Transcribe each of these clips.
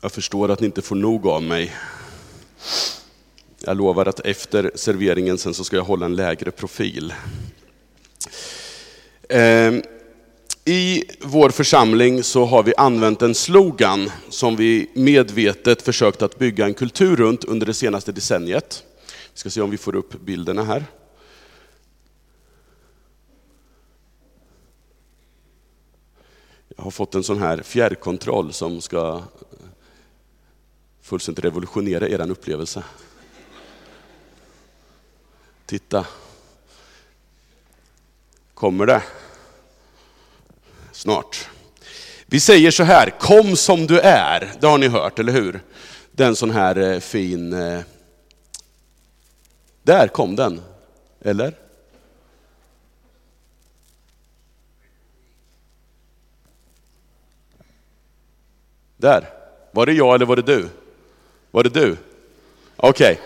Jag förstår att ni inte får nog av mig. Jag lovar att efter serveringen sen så ska jag hålla en lägre profil. Ehm, I vår församling så har vi använt en slogan som vi medvetet försökt att bygga en kultur runt under det senaste decenniet. Vi ska se om vi får upp bilderna här. Jag har fått en sån här fjärrkontroll som ska fullständigt revolutionera er upplevelse. Titta. Kommer det? Snart. Vi säger så här, kom som du är. Det har ni hört, eller hur? Den sån här eh, fin... Eh, där kom den. Eller? Där. Var det jag eller var det du? Var det du? Okej. Okay.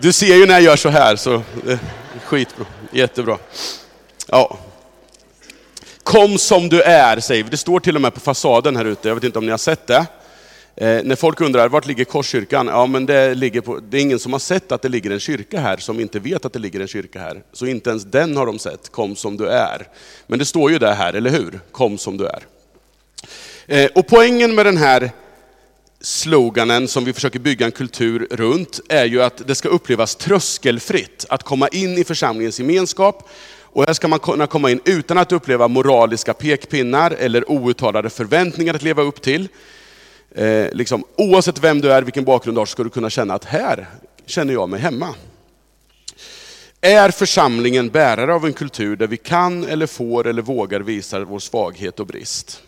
Du ser ju när jag gör så här, så eh, skitbra. Jättebra. Ja. Kom som du är, säger vi. Det står till och med på fasaden här ute, jag vet inte om ni har sett det. Eh, när folk undrar, vart ligger Korskyrkan? Ja, men det, ligger på, det är ingen som har sett att det ligger en kyrka här, som inte vet att det ligger en kyrka här. Så inte ens den har de sett, kom som du är. Men det står ju det här, eller hur? Kom som du är. Eh, och poängen med den här sloganen som vi försöker bygga en kultur runt är ju att det ska upplevas tröskelfritt att komma in i församlingens gemenskap. Och här ska man kunna komma in utan att uppleva moraliska pekpinnar eller outtalade förväntningar att leva upp till. Eh, liksom, oavsett vem du är, vilken bakgrund du har, ska du kunna känna att här känner jag mig hemma. Är församlingen bärare av en kultur där vi kan eller får eller vågar visa vår svaghet och brist?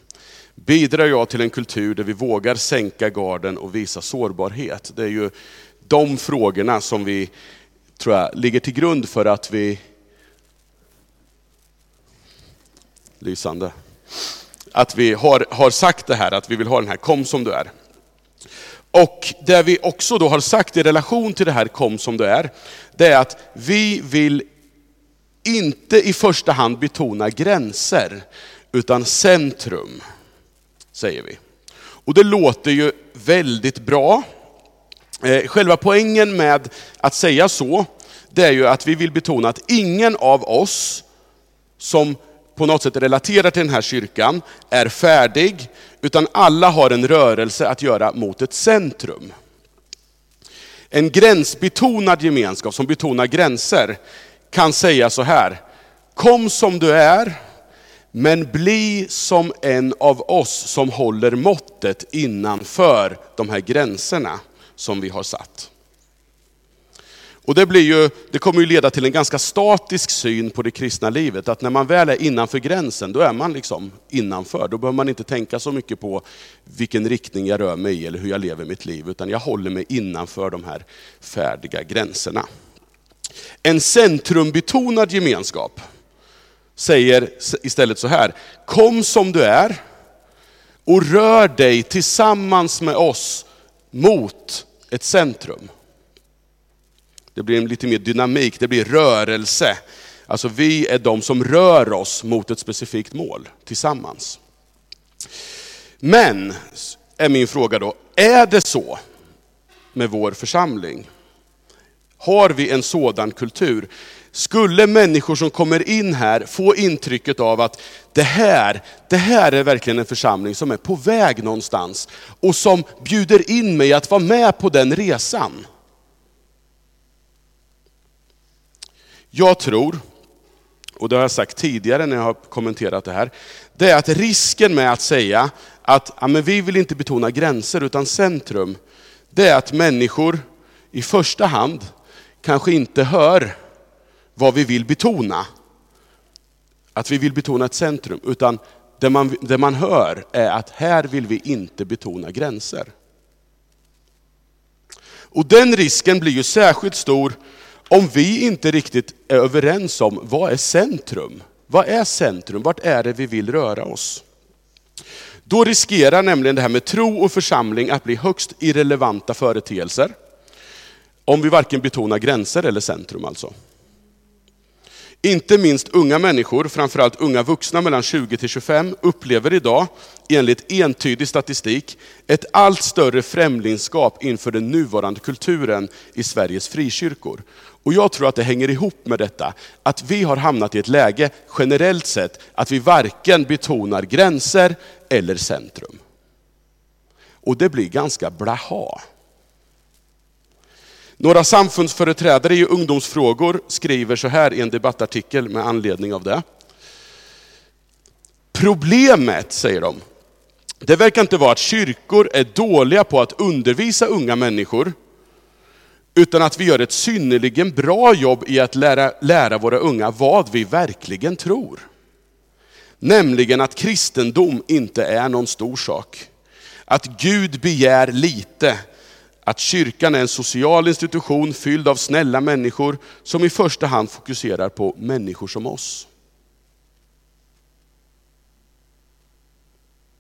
Bidrar jag till en kultur där vi vågar sänka garden och visa sårbarhet? Det är ju de frågorna som vi, tror jag, ligger till grund för att vi... Lysande. Att vi har, har sagt det här, att vi vill ha den här kom som du är. Och det vi också då har sagt i relation till det här kom som du är, det är att vi vill inte i första hand betona gränser, utan centrum säger vi. Och det låter ju väldigt bra. Eh, själva poängen med att säga så, det är ju att vi vill betona att ingen av oss som på något sätt relaterar till den här kyrkan är färdig, utan alla har en rörelse att göra mot ett centrum. En gränsbetonad gemenskap som betonar gränser kan säga så här, kom som du är, men bli som en av oss som håller måttet innanför de här gränserna som vi har satt. Och det, blir ju, det kommer ju leda till en ganska statisk syn på det kristna livet. Att när man väl är innanför gränsen, då är man liksom innanför. Då behöver man inte tänka så mycket på vilken riktning jag rör mig i eller hur jag lever mitt liv. Utan jag håller mig innanför de här färdiga gränserna. En centrumbetonad gemenskap, säger istället så här, kom som du är och rör dig tillsammans med oss mot ett centrum. Det blir lite mer dynamik, det blir rörelse. Alltså vi är de som rör oss mot ett specifikt mål tillsammans. Men, är min fråga då, är det så med vår församling? Har vi en sådan kultur? Skulle människor som kommer in här få intrycket av att det här, det här är verkligen en församling som är på väg någonstans och som bjuder in mig att vara med på den resan. Jag tror, och det har jag sagt tidigare när jag har kommenterat det här, det är att risken med att säga att ja, men vi vill inte betona gränser utan centrum, det är att människor i första hand kanske inte hör vad vi vill betona. Att vi vill betona ett centrum, utan det man, det man hör är att här vill vi inte betona gränser. Och den risken blir ju särskilt stor om vi inte riktigt är överens om vad är centrum? Vad är centrum? Vart är det vi vill röra oss? Då riskerar nämligen det här med tro och församling att bli högst irrelevanta företeelser. Om vi varken betonar gränser eller centrum alltså. Inte minst unga människor, framförallt unga vuxna mellan 20 till 25, upplever idag, enligt entydig statistik, ett allt större främlingskap inför den nuvarande kulturen i Sveriges frikyrkor. Och jag tror att det hänger ihop med detta, att vi har hamnat i ett läge, generellt sett, att vi varken betonar gränser eller centrum. Och det blir ganska blaha. Några samfundsföreträdare i ungdomsfrågor skriver så här i en debattartikel med anledning av det. Problemet, säger de, det verkar inte vara att kyrkor är dåliga på att undervisa unga människor, utan att vi gör ett synnerligen bra jobb i att lära, lära våra unga vad vi verkligen tror. Nämligen att kristendom inte är någon stor sak. Att Gud begär lite, att kyrkan är en social institution fylld av snälla människor som i första hand fokuserar på människor som oss.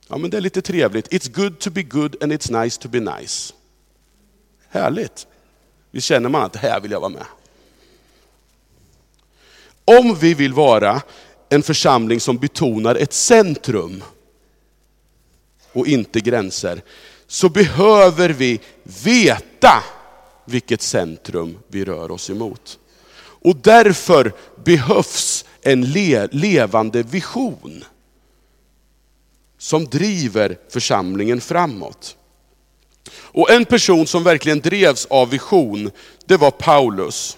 Ja men det är lite trevligt. It's good to be good and it's nice to be nice. Härligt. Visst känner man att här vill jag vara med. Om vi vill vara en församling som betonar ett centrum och inte gränser, så behöver vi veta vilket centrum vi rör oss emot. Och därför behövs en le levande vision som driver församlingen framåt. Och en person som verkligen drevs av vision, det var Paulus.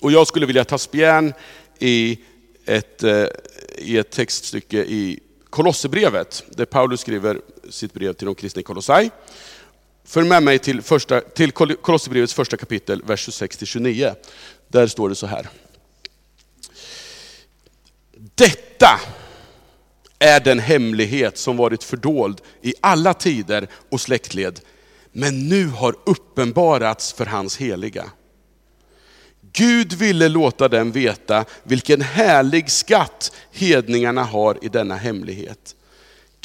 Och jag skulle vilja ta spjärn i ett, eh, i ett textstycke i Kolosserbrevet, där Paulus skriver sitt brev till de kristna i Kolossai. Följ med mig till, första, till Kolosserbrevets första kapitel, vers 26-29. Där står det så här. Detta är den hemlighet som varit fördold i alla tider och släktled, men nu har uppenbarats för hans heliga. Gud ville låta dem veta vilken härlig skatt hedningarna har i denna hemlighet.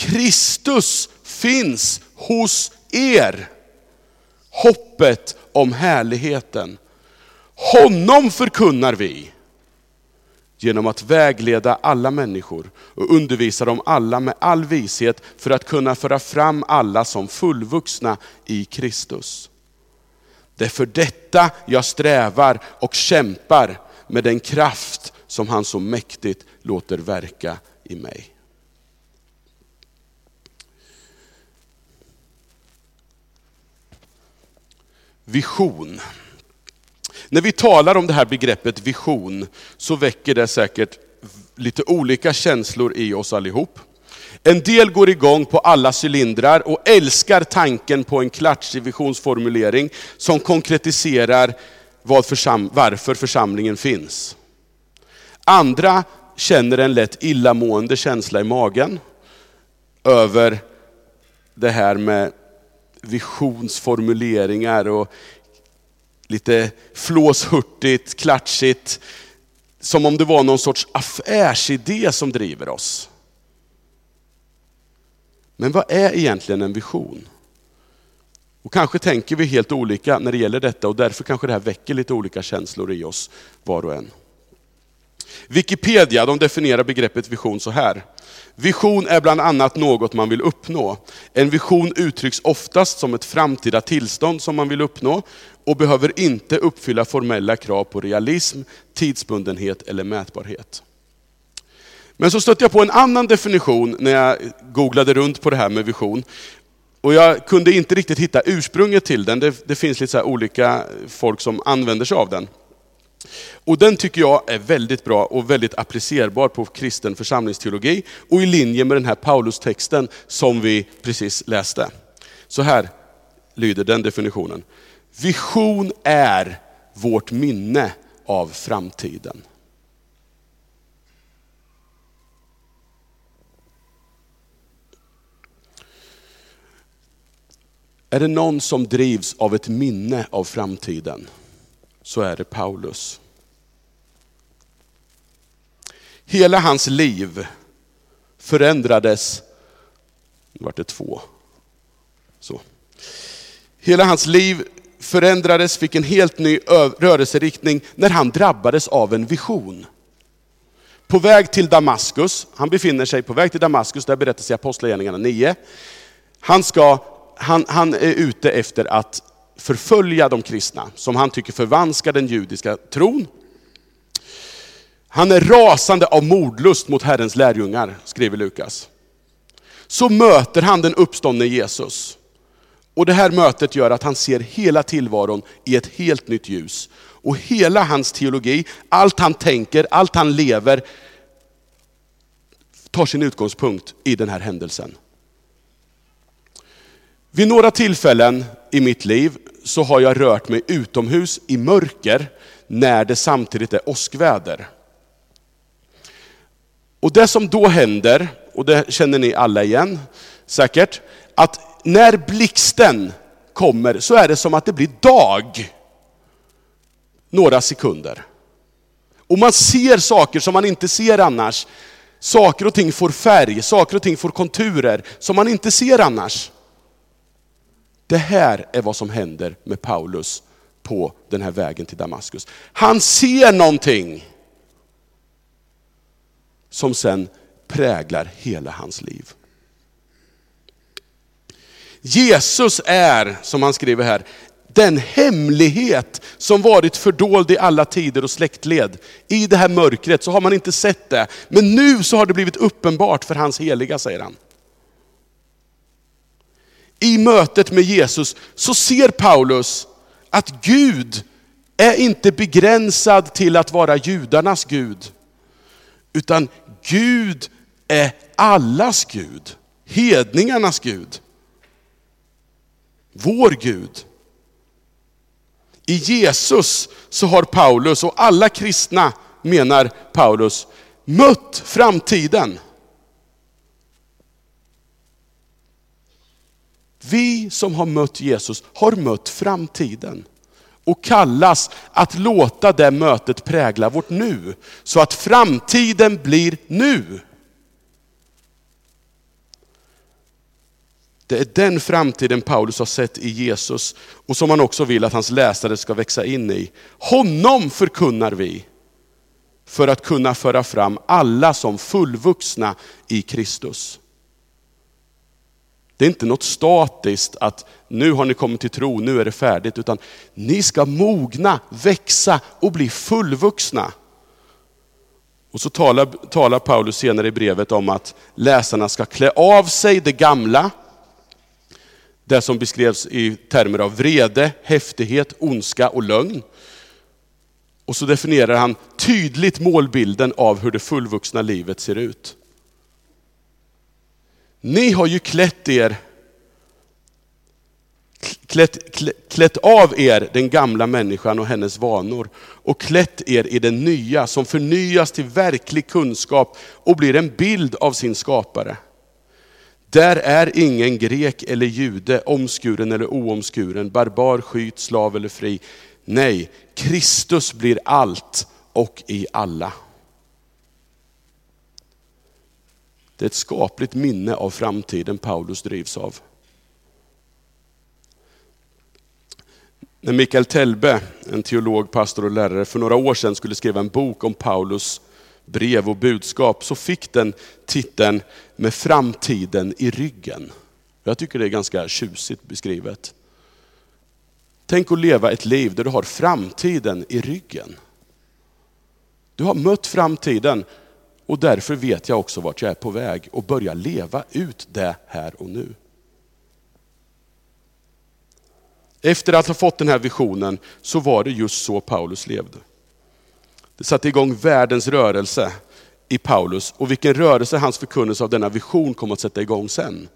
Kristus finns hos er. Hoppet om härligheten. Honom förkunnar vi genom att vägleda alla människor och undervisa dem alla med all vishet för att kunna föra fram alla som fullvuxna i Kristus. Det är för detta jag strävar och kämpar med den kraft som han så mäktigt låter verka i mig. Vision. När vi talar om det här begreppet vision så väcker det säkert lite olika känslor i oss allihop. En del går igång på alla cylindrar och älskar tanken på en klatschig visionsformulering som konkretiserar försam varför församlingen finns. Andra känner en lätt illamående känsla i magen över det här med visionsformuleringar och lite flåshurtigt, klatschigt. Som om det var någon sorts affärsidé som driver oss. Men vad är egentligen en vision? Och kanske tänker vi helt olika när det gäller detta och därför kanske det här väcker lite olika känslor i oss var och en. Wikipedia de definierar begreppet vision så här. Vision är bland annat något man vill uppnå. En vision uttrycks oftast som ett framtida tillstånd som man vill uppnå och behöver inte uppfylla formella krav på realism, tidsbundenhet eller mätbarhet. Men så stötte jag på en annan definition när jag googlade runt på det här med vision. Och jag kunde inte riktigt hitta ursprunget till den. Det, det finns lite så olika folk som använder sig av den. Och den tycker jag är väldigt bra och väldigt applicerbar på kristen församlingsteologi och i linje med den här Paulus-texten som vi precis läste. Så här lyder den definitionen. Vision är vårt minne av framtiden. Är det någon som drivs av ett minne av framtiden, så är det Paulus. Hela hans liv förändrades, nu vart det två. Så. Hela hans liv förändrades, fick en helt ny rörelseriktning när han drabbades av en vision. på väg till Damaskus. Han befinner sig på väg till Damaskus, där berättas i Apostlagärningarna 9. Han, ska, han, han är ute efter att förfölja de kristna, som han tycker förvanskar den judiska tron. Han är rasande av mordlust mot Herrens lärjungar, skriver Lukas. Så möter han den uppståndne Jesus. Och det här mötet gör att han ser hela tillvaron i ett helt nytt ljus. Och hela hans teologi, allt han tänker, allt han lever, tar sin utgångspunkt i den här händelsen. Vid några tillfällen i mitt liv så har jag rört mig utomhus i mörker när det samtidigt är åskväder. Och det som då händer, och det känner ni alla igen säkert, att när blixten kommer så är det som att det blir dag. Några sekunder. Och man ser saker som man inte ser annars. Saker och ting får färg, saker och ting får konturer som man inte ser annars. Det här är vad som händer med Paulus på den här vägen till Damaskus. Han ser någonting som sen präglar hela hans liv. Jesus är, som han skriver här, den hemlighet som varit fördold i alla tider och släktled. I det här mörkret så har man inte sett det, men nu så har det blivit uppenbart för hans heliga, säger han. I mötet med Jesus så ser Paulus att Gud är inte begränsad till att vara judarnas Gud, utan Gud är allas Gud, hedningarnas Gud. Vår Gud. I Jesus så har Paulus och alla kristna, menar Paulus, mött framtiden. Vi som har mött Jesus har mött framtiden och kallas att låta det mötet prägla vårt nu, så att framtiden blir nu. Det är den framtiden Paulus har sett i Jesus och som han också vill att hans läsare ska växa in i. Honom förkunnar vi för att kunna föra fram alla som fullvuxna i Kristus. Det är inte något statiskt att nu har ni kommit till tro, nu är det färdigt. Utan ni ska mogna, växa och bli fullvuxna. Och så talar, talar Paulus senare i brevet om att läsarna ska klä av sig det gamla. Det som beskrevs i termer av vrede, häftighet, ondska och lögn. Och så definierar han tydligt målbilden av hur det fullvuxna livet ser ut. Ni har ju klätt er, klätt, klätt av er den gamla människan och hennes vanor och klätt er i den nya som förnyas till verklig kunskap och blir en bild av sin skapare. Där är ingen grek eller jude, omskuren eller oomskuren, barbar, skyt, slav eller fri. Nej, Kristus blir allt och i alla. Det är ett skapligt minne av framtiden Paulus drivs av. När Mikael Telbe, en teolog, pastor och lärare, för några år sedan skulle skriva en bok om Paulus brev och budskap, så fick den titeln Med framtiden i ryggen. Jag tycker det är ganska tjusigt beskrivet. Tänk att leva ett liv där du har framtiden i ryggen. Du har mött framtiden och därför vet jag också vart jag är på väg och börjar leva ut det här och nu. Efter att ha fått den här visionen så var det just så Paulus levde. Det satte igång världens rörelse i Paulus och vilken rörelse hans förkunnelse av denna vision kom att sätta igång sen.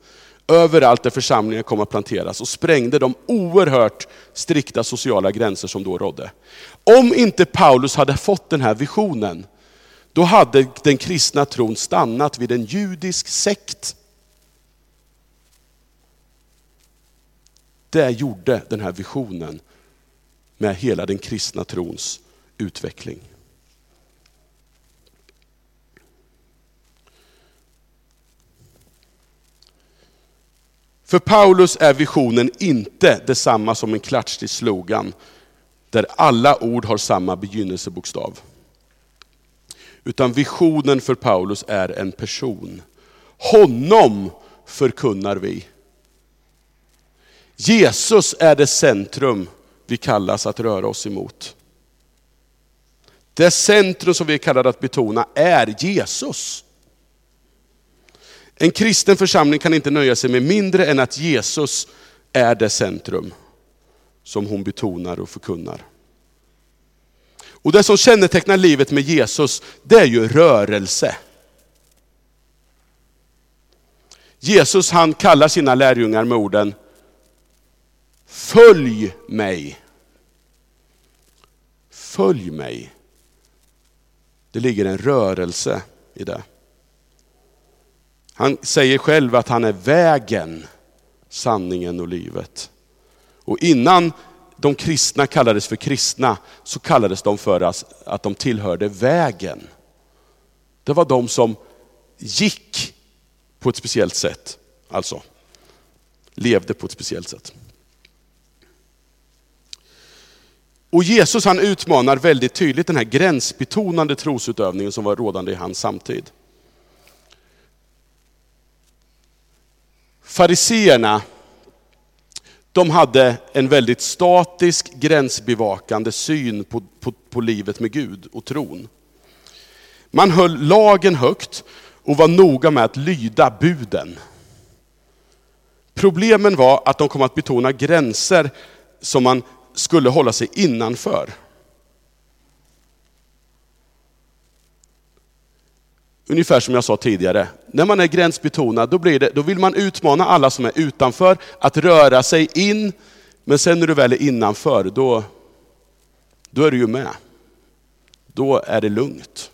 Överallt där församlingar kom att planteras och sprängde de oerhört strikta sociala gränser som då rådde. Om inte Paulus hade fått den här visionen, då hade den kristna tron stannat vid en judisk sekt. Det gjorde den här visionen med hela den kristna trons utveckling. För Paulus är visionen inte detsamma som en klatschig slogan, där alla ord har samma begynnelsebokstav. Utan visionen för Paulus är en person. Honom förkunnar vi. Jesus är det centrum vi kallas att röra oss emot. Det centrum som vi är kallade att betona är Jesus. En kristen församling kan inte nöja sig med mindre än att Jesus är det centrum som hon betonar och förkunnar. Och det som kännetecknar livet med Jesus, det är ju rörelse. Jesus han kallar sina lärjungar med orden, följ mig. Följ mig. Det ligger en rörelse i det. Han säger själv att han är vägen, sanningen och livet. Och innan de kristna kallades för kristna så kallades de för att de tillhörde vägen. Det var de som gick på ett speciellt sätt, alltså levde på ett speciellt sätt. Och Jesus han utmanar väldigt tydligt den här gränsbetonande trosutövningen som var rådande i hans samtid. Fariseerna, de hade en väldigt statisk, gränsbevakande syn på, på, på livet med Gud och tron. Man höll lagen högt och var noga med att lyda buden. Problemen var att de kom att betona gränser som man skulle hålla sig innanför. Ungefär som jag sa tidigare, när man är gränsbetonad då, blir det, då vill man utmana alla som är utanför att röra sig in, men sen när du väl är innanför, då, då är du ju med. Då är det lugnt.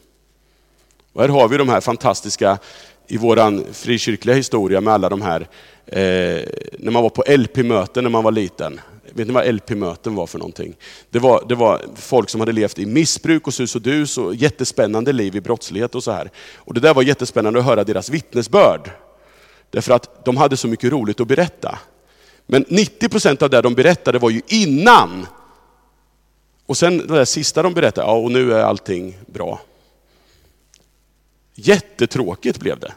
Och här har vi de här fantastiska, i vår frikyrkliga historia med alla de här, eh, när man var på LP-möten när man var liten. Vet ni vad LP-möten var för någonting? Det var, det var folk som hade levt i missbruk och sus och dus och jättespännande liv i brottslighet och så här. Och det där var jättespännande att höra deras vittnesbörd. Därför att de hade så mycket roligt att berätta. Men 90% av det de berättade var ju innan. Och sen det där sista de berättade, ja och nu är allting bra. Jättetråkigt blev det.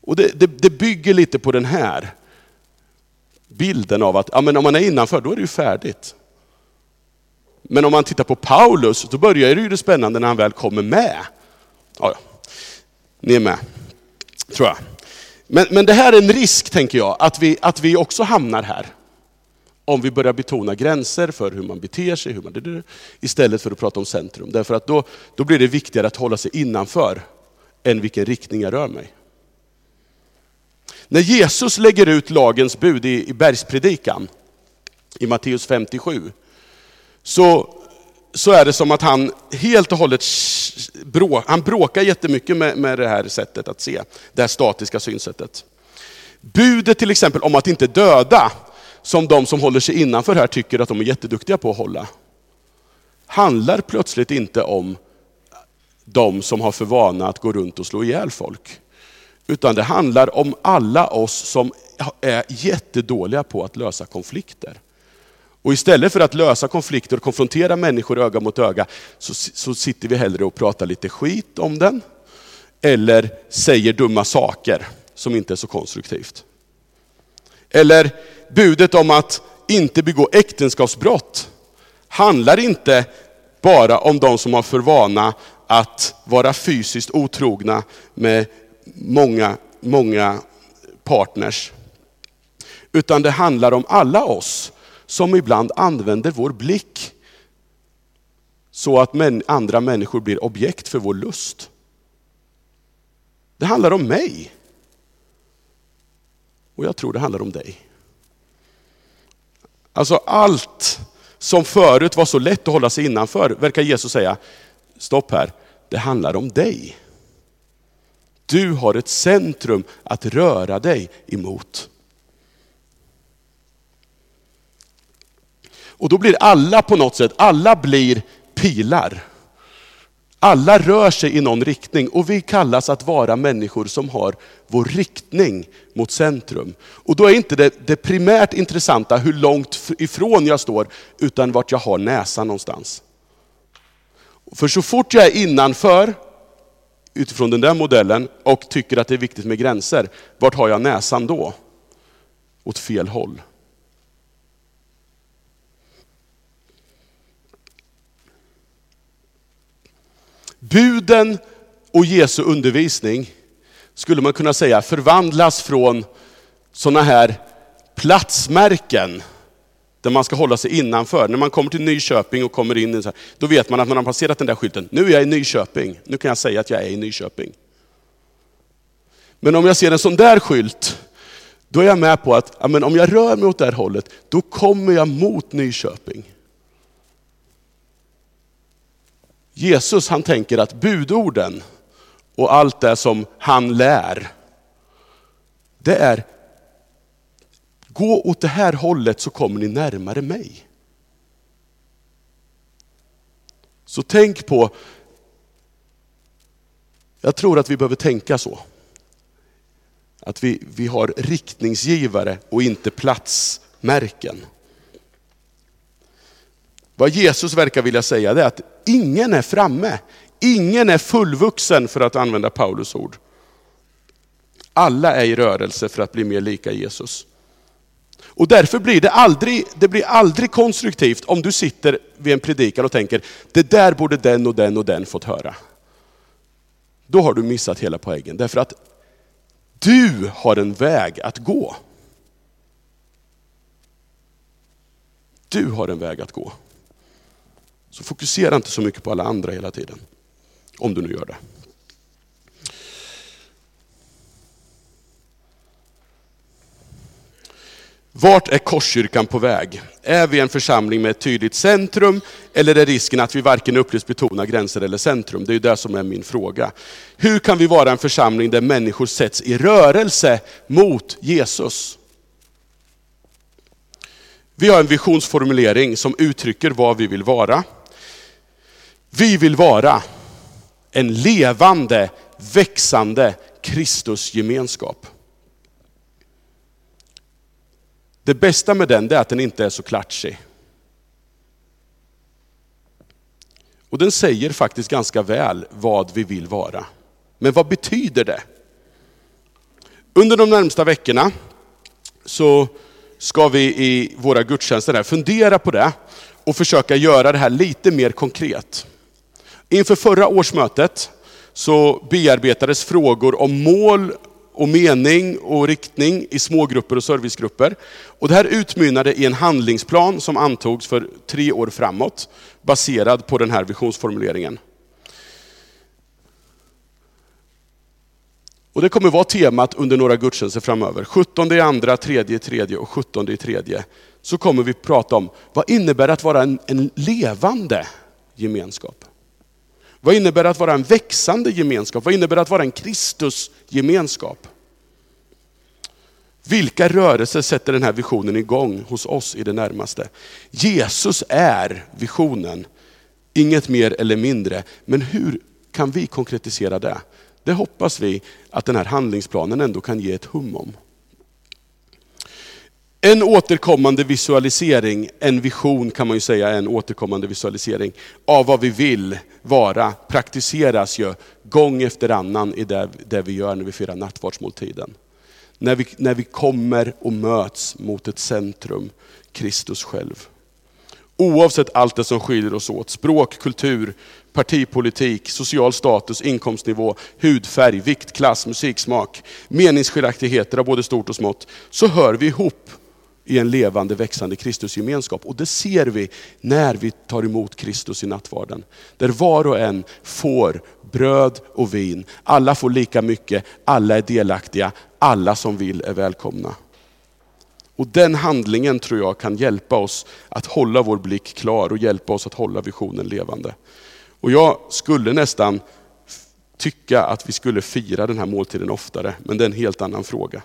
Och det, det, det bygger lite på den här bilden av att ja, men om man är innanför, då är det ju färdigt. Men om man tittar på Paulus, då börjar det ju det spännande när han väl kommer med. Ja, ni är med, tror jag. Men, men det här är en risk, tänker jag, att vi, att vi också hamnar här. Om vi börjar betona gränser för hur man beter sig, hur man, istället för att prata om centrum. Därför att då, då blir det viktigare att hålla sig innanför, än vilken riktning jag rör mig. När Jesus lägger ut lagens bud i, i bergspredikan, i Matteus 57, så, så är det som att han helt och hållet brå, han bråkar jättemycket med, med det här sättet att se, det här statiska synsättet. Budet till exempel om att inte döda, som de som håller sig innanför här tycker att de är jätteduktiga på att hålla, handlar plötsligt inte om de som har för vana att gå runt och slå ihjäl folk. Utan det handlar om alla oss som är jättedåliga på att lösa konflikter. Och istället för att lösa konflikter och konfrontera människor öga mot öga, så, så sitter vi hellre och pratar lite skit om den. Eller säger dumma saker som inte är så konstruktivt. Eller budet om att inte begå äktenskapsbrott handlar inte bara om de som har för vana att vara fysiskt otrogna med många, många partners. Utan det handlar om alla oss som ibland använder vår blick så att andra människor blir objekt för vår lust. Det handlar om mig. Och jag tror det handlar om dig. Alltså allt som förut var så lätt att hålla sig innanför, verkar Jesus säga, stopp här, det handlar om dig. Du har ett centrum att röra dig emot. Och då blir alla på något sätt, alla blir pilar. Alla rör sig i någon riktning och vi kallas att vara människor som har vår riktning mot centrum. Och då är inte det, det primärt intressanta hur långt ifrån jag står, utan vart jag har näsan någonstans. För så fort jag är innanför, utifrån den där modellen, och tycker att det är viktigt med gränser, vart har jag näsan då? Åt fel håll. Buden och Jesu undervisning skulle man kunna säga förvandlas från sådana här platsmärken där man ska hålla sig innanför. När man kommer till Nyköping och kommer in, då vet man att man har passerat den där skylten, nu är jag i Nyköping, nu kan jag säga att jag är i Nyköping. Men om jag ser en sån där skylt, då är jag med på att ja, men om jag rör mig åt det här hållet, då kommer jag mot Nyköping. Jesus han tänker att budorden och allt det som han lär, det är gå åt det här hållet så kommer ni närmare mig. Så tänk på, jag tror att vi behöver tänka så. Att vi, vi har riktningsgivare och inte platsmärken. Vad Jesus verkar vilja säga är att ingen är framme. Ingen är fullvuxen för att använda Paulus ord. Alla är i rörelse för att bli mer lika Jesus. Och därför blir det aldrig, det blir aldrig konstruktivt om du sitter vid en predikan och tänker, det där borde den och den och den fått höra. Då har du missat hela poängen. Därför att du har en väg att gå. Du har en väg att gå. Så fokusera inte så mycket på alla andra hela tiden. Om du nu gör det. Vart är Korskyrkan på väg? Är vi en församling med ett tydligt centrum eller är risken att vi varken upplevs betona gränser eller centrum? Det är ju det som är min fråga. Hur kan vi vara en församling där människor sätts i rörelse mot Jesus? Vi har en visionsformulering som uttrycker vad vi vill vara. Vi vill vara en levande, växande Kristusgemenskap. Det bästa med den är att den inte är så klatschig. Och den säger faktiskt ganska väl vad vi vill vara. Men vad betyder det? Under de närmsta veckorna så ska vi i våra gudstjänster här fundera på det och försöka göra det här lite mer konkret. Inför förra årsmötet så bearbetades frågor om mål och mening och riktning i smågrupper och servicegrupper. Och det här utmynnade i en handlingsplan som antogs för tre år framåt, baserad på den här visionsformuleringen. Och det kommer vara temat under några gudstjänster framöver. 17 i andra, 3 i tredje och 17 i tredje. Så kommer vi prata om, vad innebär det att vara en, en levande gemenskap? Vad innebär det att vara en växande gemenskap? Vad innebär det att vara en Kristusgemenskap? Vilka rörelser sätter den här visionen igång hos oss i det närmaste? Jesus är visionen, inget mer eller mindre. Men hur kan vi konkretisera det? Det hoppas vi att den här handlingsplanen ändå kan ge ett hum om. En återkommande visualisering, en vision kan man ju säga är en återkommande visualisering av vad vi vill vara, praktiseras ju gång efter annan i det, det vi gör när vi firar nattvardsmåltiden. När vi, när vi kommer och möts mot ett centrum, Kristus själv. Oavsett allt det som skiljer oss åt, språk, kultur, partipolitik, social status, inkomstnivå, hudfärg, viktklass, musiksmak, meningsskiljaktigheter av både stort och smått, så hör vi ihop i en levande, växande Kristusgemenskap. Och det ser vi när vi tar emot Kristus i nattvarden. Där var och en får bröd och vin. Alla får lika mycket, alla är delaktiga, alla som vill är välkomna. Och den handlingen tror jag kan hjälpa oss att hålla vår blick klar och hjälpa oss att hålla visionen levande. Och jag skulle nästan tycka att vi skulle fira den här måltiden oftare, men det är en helt annan fråga.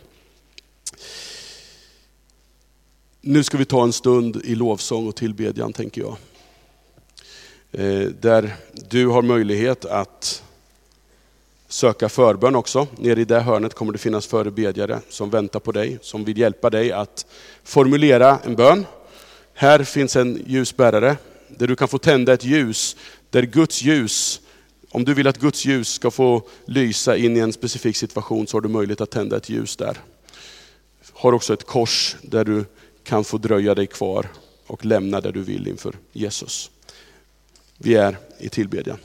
Nu ska vi ta en stund i lovsång och tillbedjan tänker jag. Eh, där du har möjlighet att söka förbön också. Nere i det hörnet kommer det finnas förebedjare som väntar på dig, som vill hjälpa dig att formulera en bön. Här finns en ljusbärare där du kan få tända ett ljus där Guds ljus, om du vill att Guds ljus ska få lysa in i en specifik situation så har du möjlighet att tända ett ljus där. Har också ett kors där du kan få dröja dig kvar och lämna där du vill inför Jesus. Vi är i tillbedjan.